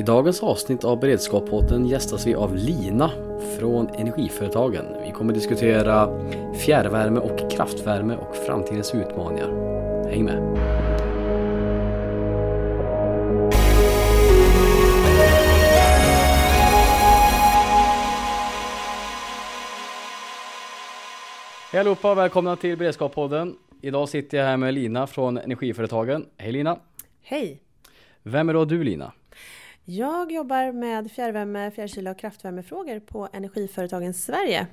I dagens avsnitt av Beredskapspodden gästas vi av Lina från Energiföretagen. Vi kommer diskutera fjärrvärme och kraftvärme och framtidens utmaningar. Häng med! Hej allihopa och välkomna till Beredskapspodden. Idag sitter jag här med Lina från Energiföretagen. Hej Lina! Hej! Vem är då du Lina? Jag jobbar med fjärrvärme, fjärrkyla och kraftvärmefrågor på Energiföretagen Sverige.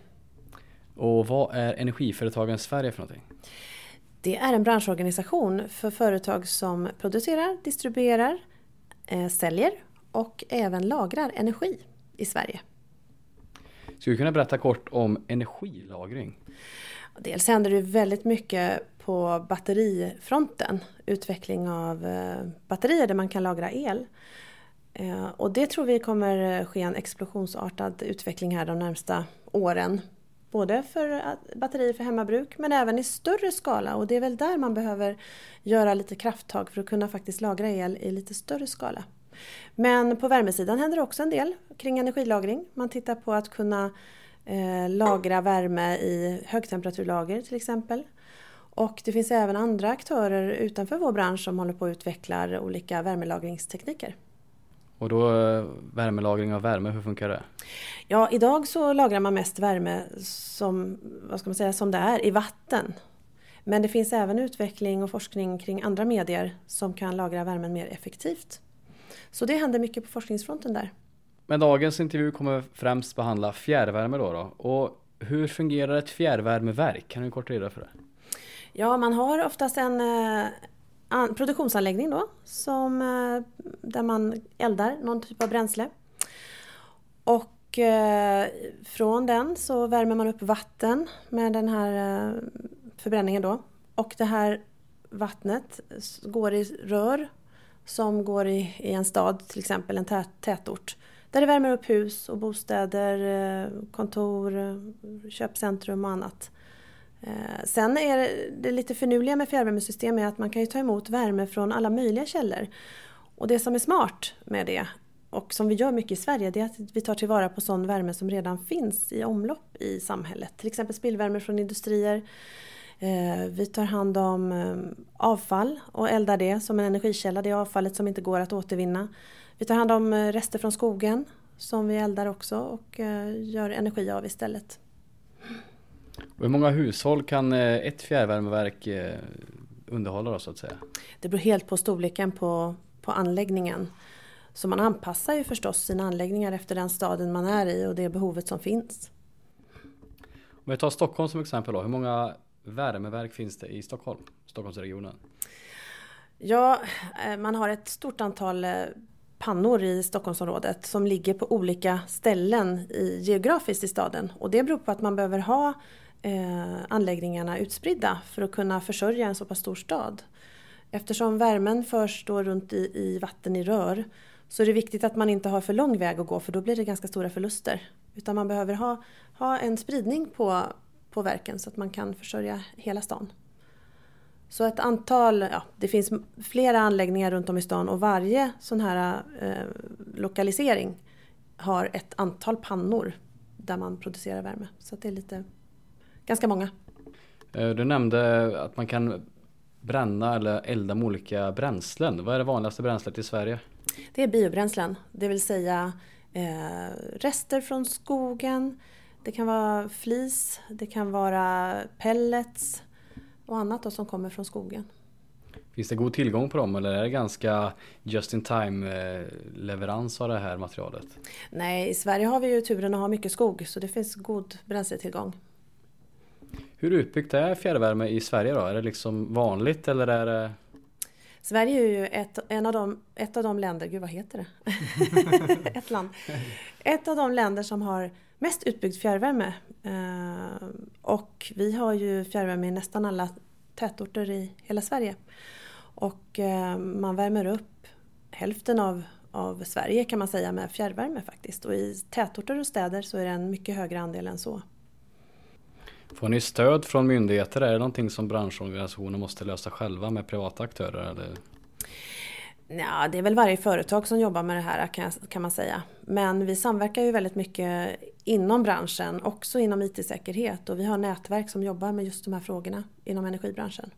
Och vad är Energiföretagen Sverige för någonting? Det är en branschorganisation för företag som producerar, distribuerar, eh, säljer och även lagrar energi i Sverige. Skulle du kunna berätta kort om energilagring? Dels händer det väldigt mycket på batterifronten. Utveckling av eh, batterier där man kan lagra el. Eh, och det tror vi kommer eh, ske en explosionsartad utveckling här de närmsta åren. Både för eh, batterier för hemmabruk men även i större skala och det är väl där man behöver göra lite krafttag för att kunna faktiskt lagra el i lite större skala. Men på värmesidan händer det också en del kring energilagring. Man tittar på att kunna eh, lagra värme i högtemperaturlager till exempel. Och det finns även andra aktörer utanför vår bransch som håller på att utveckla olika värmelagringstekniker. Och då eh, värmelagring av värme, hur funkar det? Ja, idag så lagrar man mest värme som, vad ska man säga, som det är i vatten. Men det finns även utveckling och forskning kring andra medier som kan lagra värmen mer effektivt. Så det händer mycket på forskningsfronten där. Men dagens intervju kommer främst behandla fjärrvärme då, då. Och hur fungerar ett fjärrvärmeverk? Kan du kort reda för det? Ja, man har oftast en produktionsanläggning då som, eh, där man eldar någon typ av bränsle. Och eh, från den så värmer man upp vatten med den här eh, förbränningen då. Och det här vattnet går i rör som går i, i en stad, till exempel en tät, tätort. Där det värmer upp hus och bostäder, eh, kontor, köpcentrum och annat. Eh, sen är det lite finurliga med fjärrvärmesystem är att man kan ju ta emot värme från alla möjliga källor. Och det som är smart med det och som vi gör mycket i Sverige det är att vi tar tillvara på sån värme som redan finns i omlopp i samhället. Till exempel spillvärme från industrier. Eh, vi tar hand om eh, avfall och eldar det som en energikälla, det avfallet som inte går att återvinna. Vi tar hand om rester från skogen som vi eldar också och gör energi av istället. Och hur många hushåll kan eh, ett fjärrvärmeverk eh, underhålla då så att säga? Det beror helt på storleken på, på anläggningen. Så man anpassar ju förstås sina anläggningar efter den staden man är i och det behovet som finns. Om vi tar Stockholm som exempel då, hur många värmeverk finns det i Stockholm, Stockholmsregionen? Ja, eh, man har ett stort antal pannor i Stockholmsområdet som ligger på olika ställen i, geografiskt i staden. Och det beror på att man behöver ha eh, anläggningarna utspridda för att kunna försörja en så pass stor stad. Eftersom värmen förs då runt i, i vatten i rör så är det viktigt att man inte har för lång väg att gå för då blir det ganska stora förluster. Utan man behöver ha, ha en spridning på, på verken så att man kan försörja hela stan. Så ett antal, ja, det finns flera anläggningar runt om i stan och varje sån här eh, lokalisering har ett antal pannor där man producerar värme. Så det är lite ganska många. Eh, du nämnde att man kan bränna eller elda med olika bränslen. Vad är det vanligaste bränslet i Sverige? Det är biobränslen, det vill säga eh, rester från skogen. Det kan vara flis, det kan vara pellets och annat då som kommer från skogen. Finns det god tillgång på dem eller är det ganska just in time eh, leverans av det här materialet? Nej, i Sverige har vi ju turen att ha mycket skog så det finns god bränsletillgång. Hur utbyggt är fjärrvärme i Sverige då? Är det liksom vanligt eller är det? Sverige är ju ett, en av de, ett av de länder, gud vad heter det? ett land. Ett av de länder som har mest utbyggd fjärrvärme. Eh, och vi har ju fjärrvärme i nästan alla tätorter i hela Sverige. Och eh, man värmer upp hälften av, av Sverige kan man säga med fjärrvärme faktiskt. Och i tätorter och städer så är det en mycket högre andel än så. Får ni stöd från myndigheter? Är det någonting som branschorganisationer måste lösa själva med privata aktörer? Eller? Ja, det är väl varje företag som jobbar med det här kan, man säga. Men vi samverkar ju väldigt mycket inom branschen, också inom IT-säkerhet och vi har nätverk som jobbar med just de här frågorna inom energibranschen.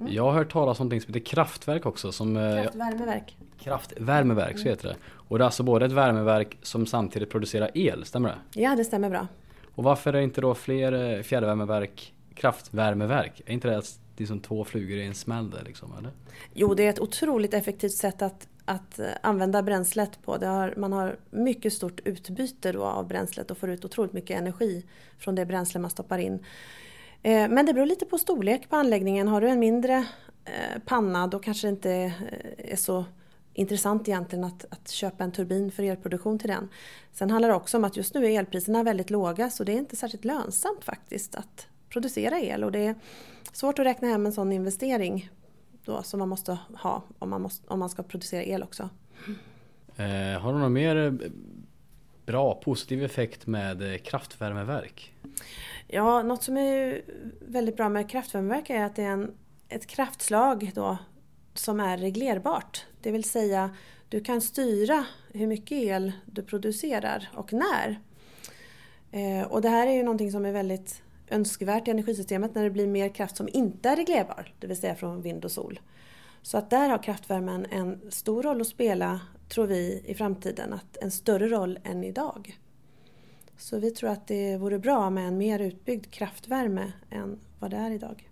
Mm. Jag har hört talas om något som heter kraftverk också. Som, eh, kraftvärmeverk. Kraftvärmeverk, så heter det. Och det är alltså både ett värmeverk som samtidigt producerar el, stämmer det? Ja, det stämmer bra. Och varför är det inte då fler eh, fjärrvärmeverk, kraftvärmeverk? Är inte det det är som liksom två flugor i en smäll där liksom, eller? Jo, det är ett otroligt effektivt sätt att, att eh, använda bränslet på. Har, man har mycket stort utbyte då av bränslet och får ut otroligt mycket energi från det bränsle man stoppar in. Eh, men det beror lite på storlek på anläggningen. Har du en mindre panna då kanske det inte är så intressant egentligen att, att köpa en turbin för elproduktion till den. Sen handlar det också om att just nu är elpriserna väldigt låga så det är inte särskilt lönsamt faktiskt att producera el och det är svårt att räkna hem en sån investering då, som man måste ha om man, måste, om man ska producera el också. Eh, har du någon mer eh, bra positiv effekt med eh, kraftvärmeverk? Ja, något som är väldigt bra med kraftvärmeverk är att det är en, ett kraftslag då som är reglerbart. Det vill säga du kan styra hur mycket el du producerar och när. Eh, och det här är ju någonting som är väldigt önskvärt i energisystemet när det blir mer kraft som inte är reglerbar, det vill säga från vind och sol. Så att där har kraftvärmen en stor roll att spela, tror vi, i framtiden. Att en större roll än idag. Så vi tror att det vore bra med en mer utbyggd kraftvärme än vad det är idag.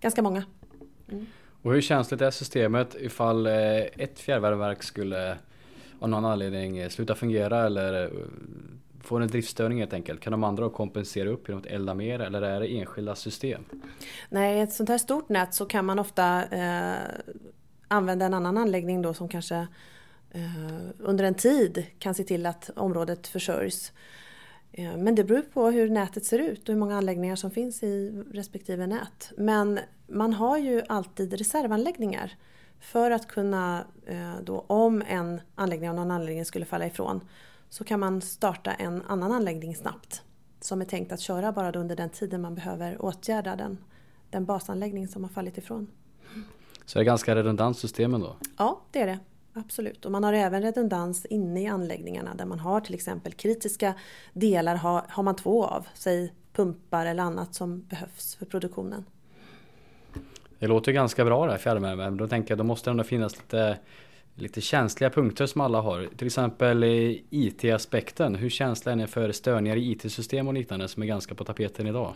Ganska många. Mm. Och hur känsligt är systemet ifall eh, ett fjärrvärmeverk skulle av någon anledning eh, sluta fungera eller eh, få en driftstörning helt enkelt. Kan de andra kompensera upp genom att elda mer eller är det enskilda system? Nej, i ett sånt här stort nät så kan man ofta eh, använda en annan anläggning då som kanske eh, under en tid kan se till att området försörjs. Eh, men det beror på hur nätet ser ut och hur många anläggningar som finns i respektive nät. Men man har ju alltid reservanläggningar för att kunna, eh, då, om en anläggning av någon anläggning skulle falla ifrån, så kan man starta en annan anläggning snabbt som är tänkt att köra bara under den tiden man behöver åtgärda den, den basanläggning som har fallit ifrån. Så det är ganska redundant system ändå? Ja, det är det. Absolut. Och man har även redundans inne i anläggningarna där man har till exempel kritiska delar har, har man två av, säg pumpar eller annat som behövs för produktionen. Det låter ganska bra det här fjärrvärme, men då tänker jag då måste det ändå finnas lite lite känsliga punkter som alla har. Till exempel IT-aspekten. Hur känsliga är ni för störningar i IT-system och liknande som är ganska på tapeten idag?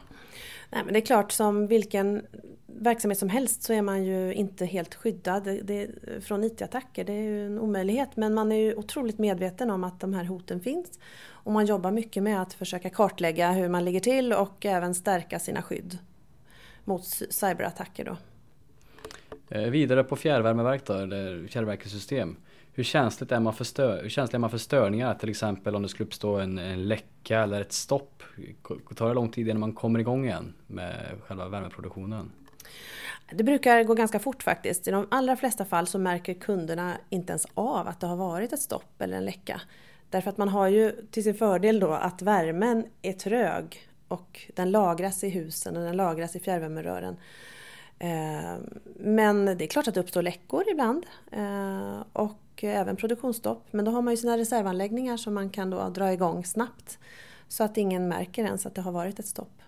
Nej, men det är klart som vilken verksamhet som helst så är man ju inte helt skyddad det, det, från IT-attacker. Det är ju en omöjlighet men man är ju otroligt medveten om att de här hoten finns. Och man jobbar mycket med att försöka kartlägga hur man ligger till och även stärka sina skydd mot cyberattacker. Då. Eh, vidare på fjärrvärmeverk då, eller fjärrvärmesystem. Hur känsligt är man för, stör, hur känslig är man för störningar? Till exempel om det skulle uppstå en, en läcka eller ett stopp. Tar det lång tid innan man kommer igång igen med själva värmeproduktionen? Det brukar gå ganska fort faktiskt. I de allra flesta fall så märker kunderna inte ens av att det har varit ett stopp eller en läcka. Därför att man har ju till sin fördel då att värmen är trög och den lagras i husen och den lagras i fjärrvärmerören. Eh, men det är klart att det uppstår läckor ibland eh, och även produktionsstopp. Men då har man ju sina reservanläggningar som man kan då dra igång snabbt så att ingen märker ens att det har varit ett stopp.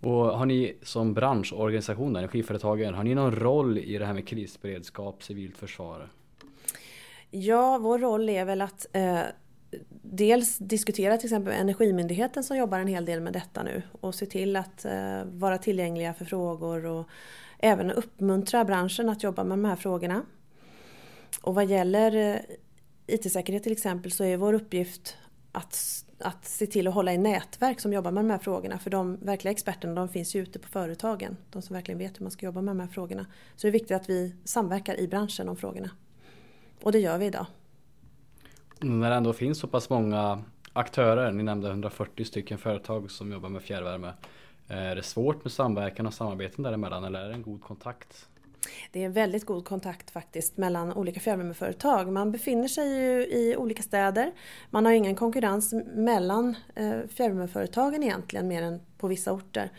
Och har ni som branschorganisation, Energiföretagen, har ni någon roll i det här med krisberedskap, civilt försvar? Ja, vår roll är väl att eh, dels diskutera till exempel Energimyndigheten som jobbar en hel del med detta nu och se till att eh, vara tillgängliga för frågor och även uppmuntra branschen att jobba med de här frågorna. Och vad gäller eh, IT-säkerhet till exempel så är vår uppgift att, att se till att hålla i nätverk som jobbar med de här frågorna. För de verkliga experterna de finns ju ute på företagen. De som verkligen vet hur man ska jobba med de här frågorna. Så det är viktigt att vi samverkar i branschen om frågorna. Och det gör vi idag. När det ändå finns så pass många aktörer, ni nämnde 140 stycken företag som jobbar med fjärrvärme. Är det svårt med samverkan och samarbeten däremellan eller är det en god kontakt? Det är en väldigt god kontakt faktiskt mellan olika fjärrvärmeföretag. Man befinner sig ju i olika städer. Man har ingen konkurrens mellan eh, fjärrvärmeföretagen egentligen mer än på vissa orter.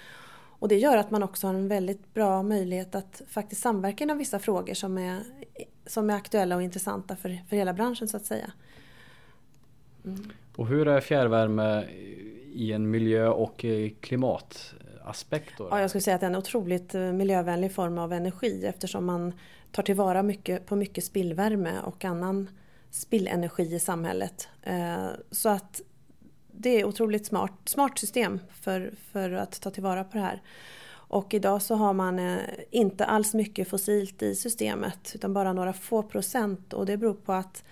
Och det gör att man också har en väldigt bra möjlighet att faktiskt samverka inom vissa frågor som är, som är aktuella och intressanta för, för hela branschen så att säga. Mm. Och hur är fjärrvärme i en miljö och klimataspekt? Då? Ja, jag skulle säga att det är en otroligt eh, miljövänlig form av energi eftersom man tar tillvara mycket, på mycket spillvärme och annan spillenergi i samhället. Eh, så att det är otroligt smart, smart system för, för att ta tillvara på det här. Och idag så har man eh, inte alls mycket fossilt i systemet utan bara några få procent och det beror på att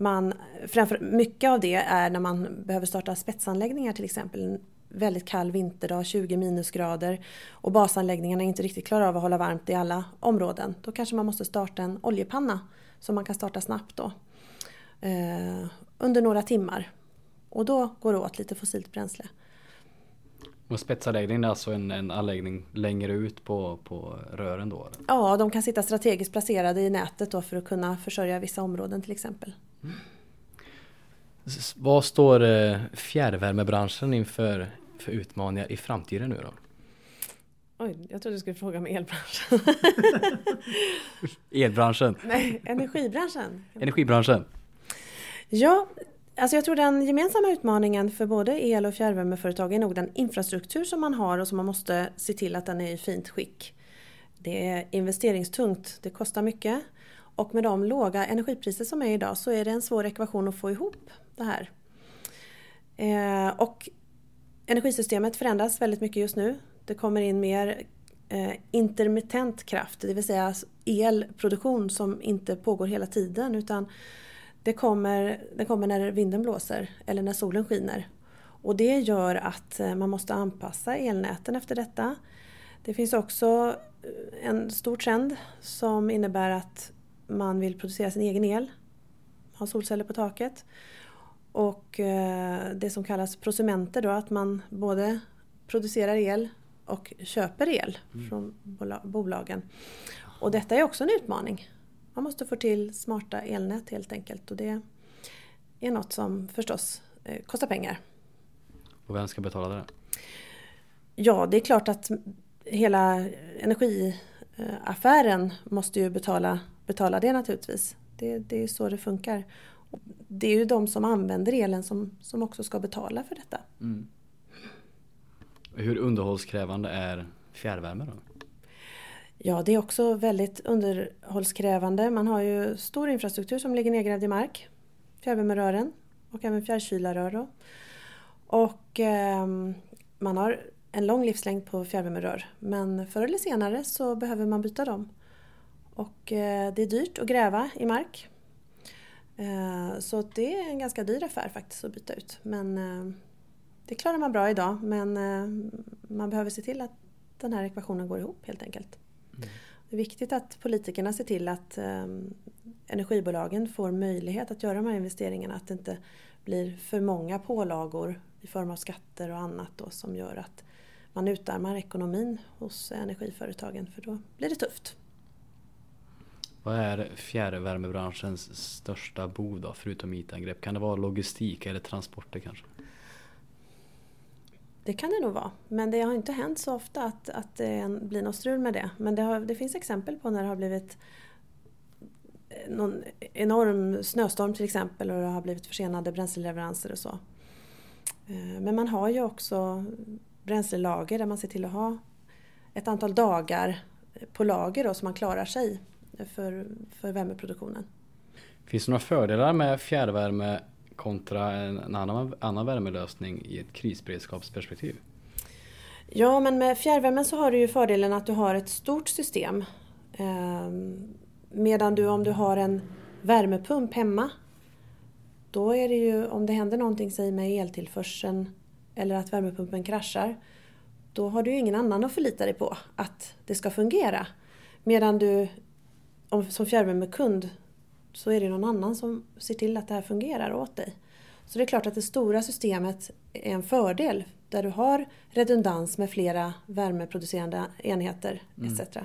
man, framför, mycket av det är när man behöver starta spetsanläggningar till exempel. En väldigt kall vinterdag, 20 minusgrader och basanläggningarna inte riktigt klarar av att hålla varmt i alla områden. Då kanske man måste starta en oljepanna som man kan starta snabbt då. Eh, under några timmar. Och då går det åt lite fossilt bränsle. Och spetsanläggningen är alltså en, en anläggning längre ut på, på rören då? Eller? Ja, de kan sitta strategiskt placerade i nätet då för att kunna försörja vissa områden till exempel. Vad står eh, fjärrvärmebranschen inför för utmaningar i framtiden nu då? Oj, jag trodde du skulle fråga om elbranschen. elbranschen? Nej, energibranschen. Energibranschen? Ja, alltså jag tror den gemensamma utmaningen för både el och fjärrvärmeföretag är nog den infrastruktur som man har och som man måste se till att den är i fint skick. Det är investeringstungt, det kostar mycket och med de låga energipriser som är idag så är det en svår ekvation att få ihop det här. Eh, och energisystemet förändras väldigt mycket just nu. Det kommer in mer eh, intermittent kraft, det vill säga elproduktion som inte pågår hela tiden utan det kommer, det kommer när vinden blåser eller när solen skiner. Och det gör att eh, man måste anpassa elnäten efter detta. Det finns också en stor trend som innebär att man vill producera sin egen el, ha solceller på taket. Och eh, det som kallas prosumenter då, att man både producerar el och köper el mm. från bolagen. Och detta är också en utmaning. Man måste få till smarta elnät helt enkelt och det är något som förstås eh, kostar pengar. Och vem ska betala det? Ja, det är klart att hela energiaffären måste ju betala betala det naturligtvis. Det, det är så det funkar. Det är ju de som använder elen som, som också ska betala för detta. Mm. Hur underhållskrävande är fjärrvärme då? Ja, det är också väldigt underhållskrävande. Man har ju stor infrastruktur som ligger nedgrävd i mark. Fjärrvärmerören och även fjärrkylarrör. Då. Och eh, man har en lång livslängd på fjärrvärmerör men förr eller senare så behöver man byta dem. Och eh, det är dyrt att gräva i mark. Eh, så det är en ganska dyr affär faktiskt att byta ut. Men eh, det klarar man bra idag men man behöver se till att den här ekvationen går ihop helt enkelt. Mm. Det är viktigt att politikerna ser till att energibolagen får möjlighet att göra de här investeringarna. Att det inte blir för många pålagor i form av skatter och annat då, som gör att man utarmar ekonomin hos energiföretagen för då blir det tufft. Vad är fjärrvärmebranschens största bov då, förutom IT-angrepp? Kan det vara logistik eller transporter kanske? Det kan det nog vara, men det har inte hänt så ofta att, att det blir något strul med det. Men det, har, det finns exempel på när det har blivit eh, någon enorm snöstorm till exempel och det har blivit försenade bränsleleveranser och så. Eh, men man har ju också bränslelager där man ser till att ha ett antal dagar på lager då, så man klarar sig för, för värmeproduktionen. Finns det några fördelar med fjärrvärme kontra en annan, annan värmelösning i ett krisberedskapsperspektiv? Ja, men med fjärrvärmen så har du ju fördelen att du har ett stort system. Ehm, medan du om du har en värmepump hemma, då är det ju om det händer någonting, säg med eltillförseln eller att värmepumpen kraschar, då har du ju ingen annan att förlita dig på att det ska fungera. Medan du om, som fjärrvärmekund så är det någon annan som ser till att det här fungerar åt dig. Så det är klart att det stora systemet är en fördel där du har redundans med flera värmeproducerande enheter mm. etc.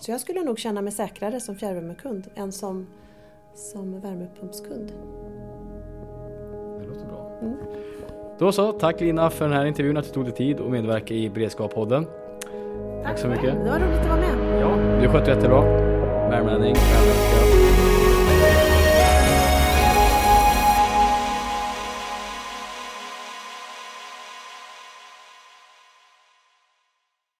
Så jag skulle nog känna mig säkrare som fjärrvärmekund än som, som värmepumpskund. Det låter bra. Mm. Då så, tack Lina för den här intervjun, att du tog dig tid och medverka i Beredskap-podden. Tack så mycket. Det var roligt att vara med. Ja, du skötte jättebra. Värmlänning, värmländska.